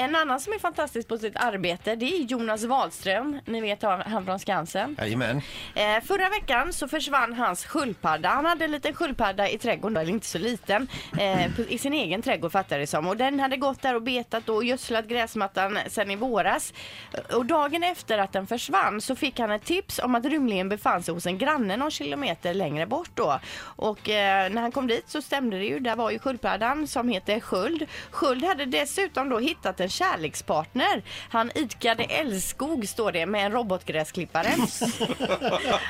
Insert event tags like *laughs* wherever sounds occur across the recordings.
En annan som är fantastisk på sitt arbete det är Jonas Wahlström. Ni vet han från Skansen. Jajamän. Eh, förra veckan så försvann hans sköldpadda. Han hade en liten sköldpadda i trädgården, eller inte så liten, eh, på- i sin egen trädgård fattar det som. Och den hade gått där och betat och gödslat gräsmattan sen i våras. Och dagen efter att den försvann så fick han ett tips om att rymlingen befann sig hos en granne någon kilometer längre bort då. Och eh, när han kom dit så stämde det ju. Där var ju sköldpaddan som heter Sköld. Sköld hade dessutom då hittat en kärlekspartner. Han idkade älskog står det med en robotgräsklippare. *laughs*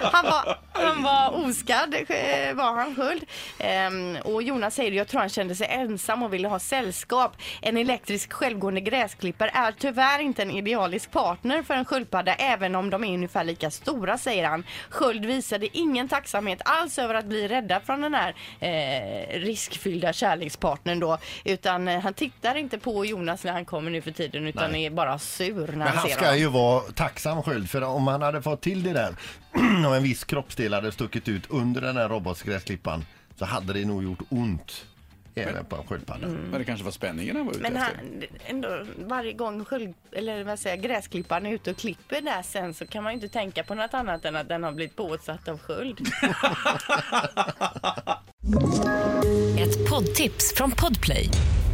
han, var, han var oskadd eh, var han Sköld. Ehm, och Jonas säger jag tror han kände sig ensam och ville ha sällskap. En elektrisk självgående gräsklippare är tyvärr inte en idealisk partner för en sköldpadda även om de är ungefär lika stora säger han. Sköld visade ingen tacksamhet alls över att bli rädda från den här eh, riskfyllda kärlekspartnern då utan eh, han tittar inte på Jonas när han kommer nu för tiden utan är bara sur när Men han han ser ska honom. ju vara tacksam sköld för om han hade fått till det där *clears throat* och en viss kroppsdel hade stuckit ut under den här robotgräsklippan så hade det nog gjort ont även på en sköldpadda. Men det kanske var spänningen han var ute Men efter. han, ändå, varje gång sköld, eller vad säger, jag, gräsklipparen är ute och klipper där sen så kan man ju inte tänka på något annat än att den har blivit påsatt av sköld. *laughs* Ett poddtips från Podplay.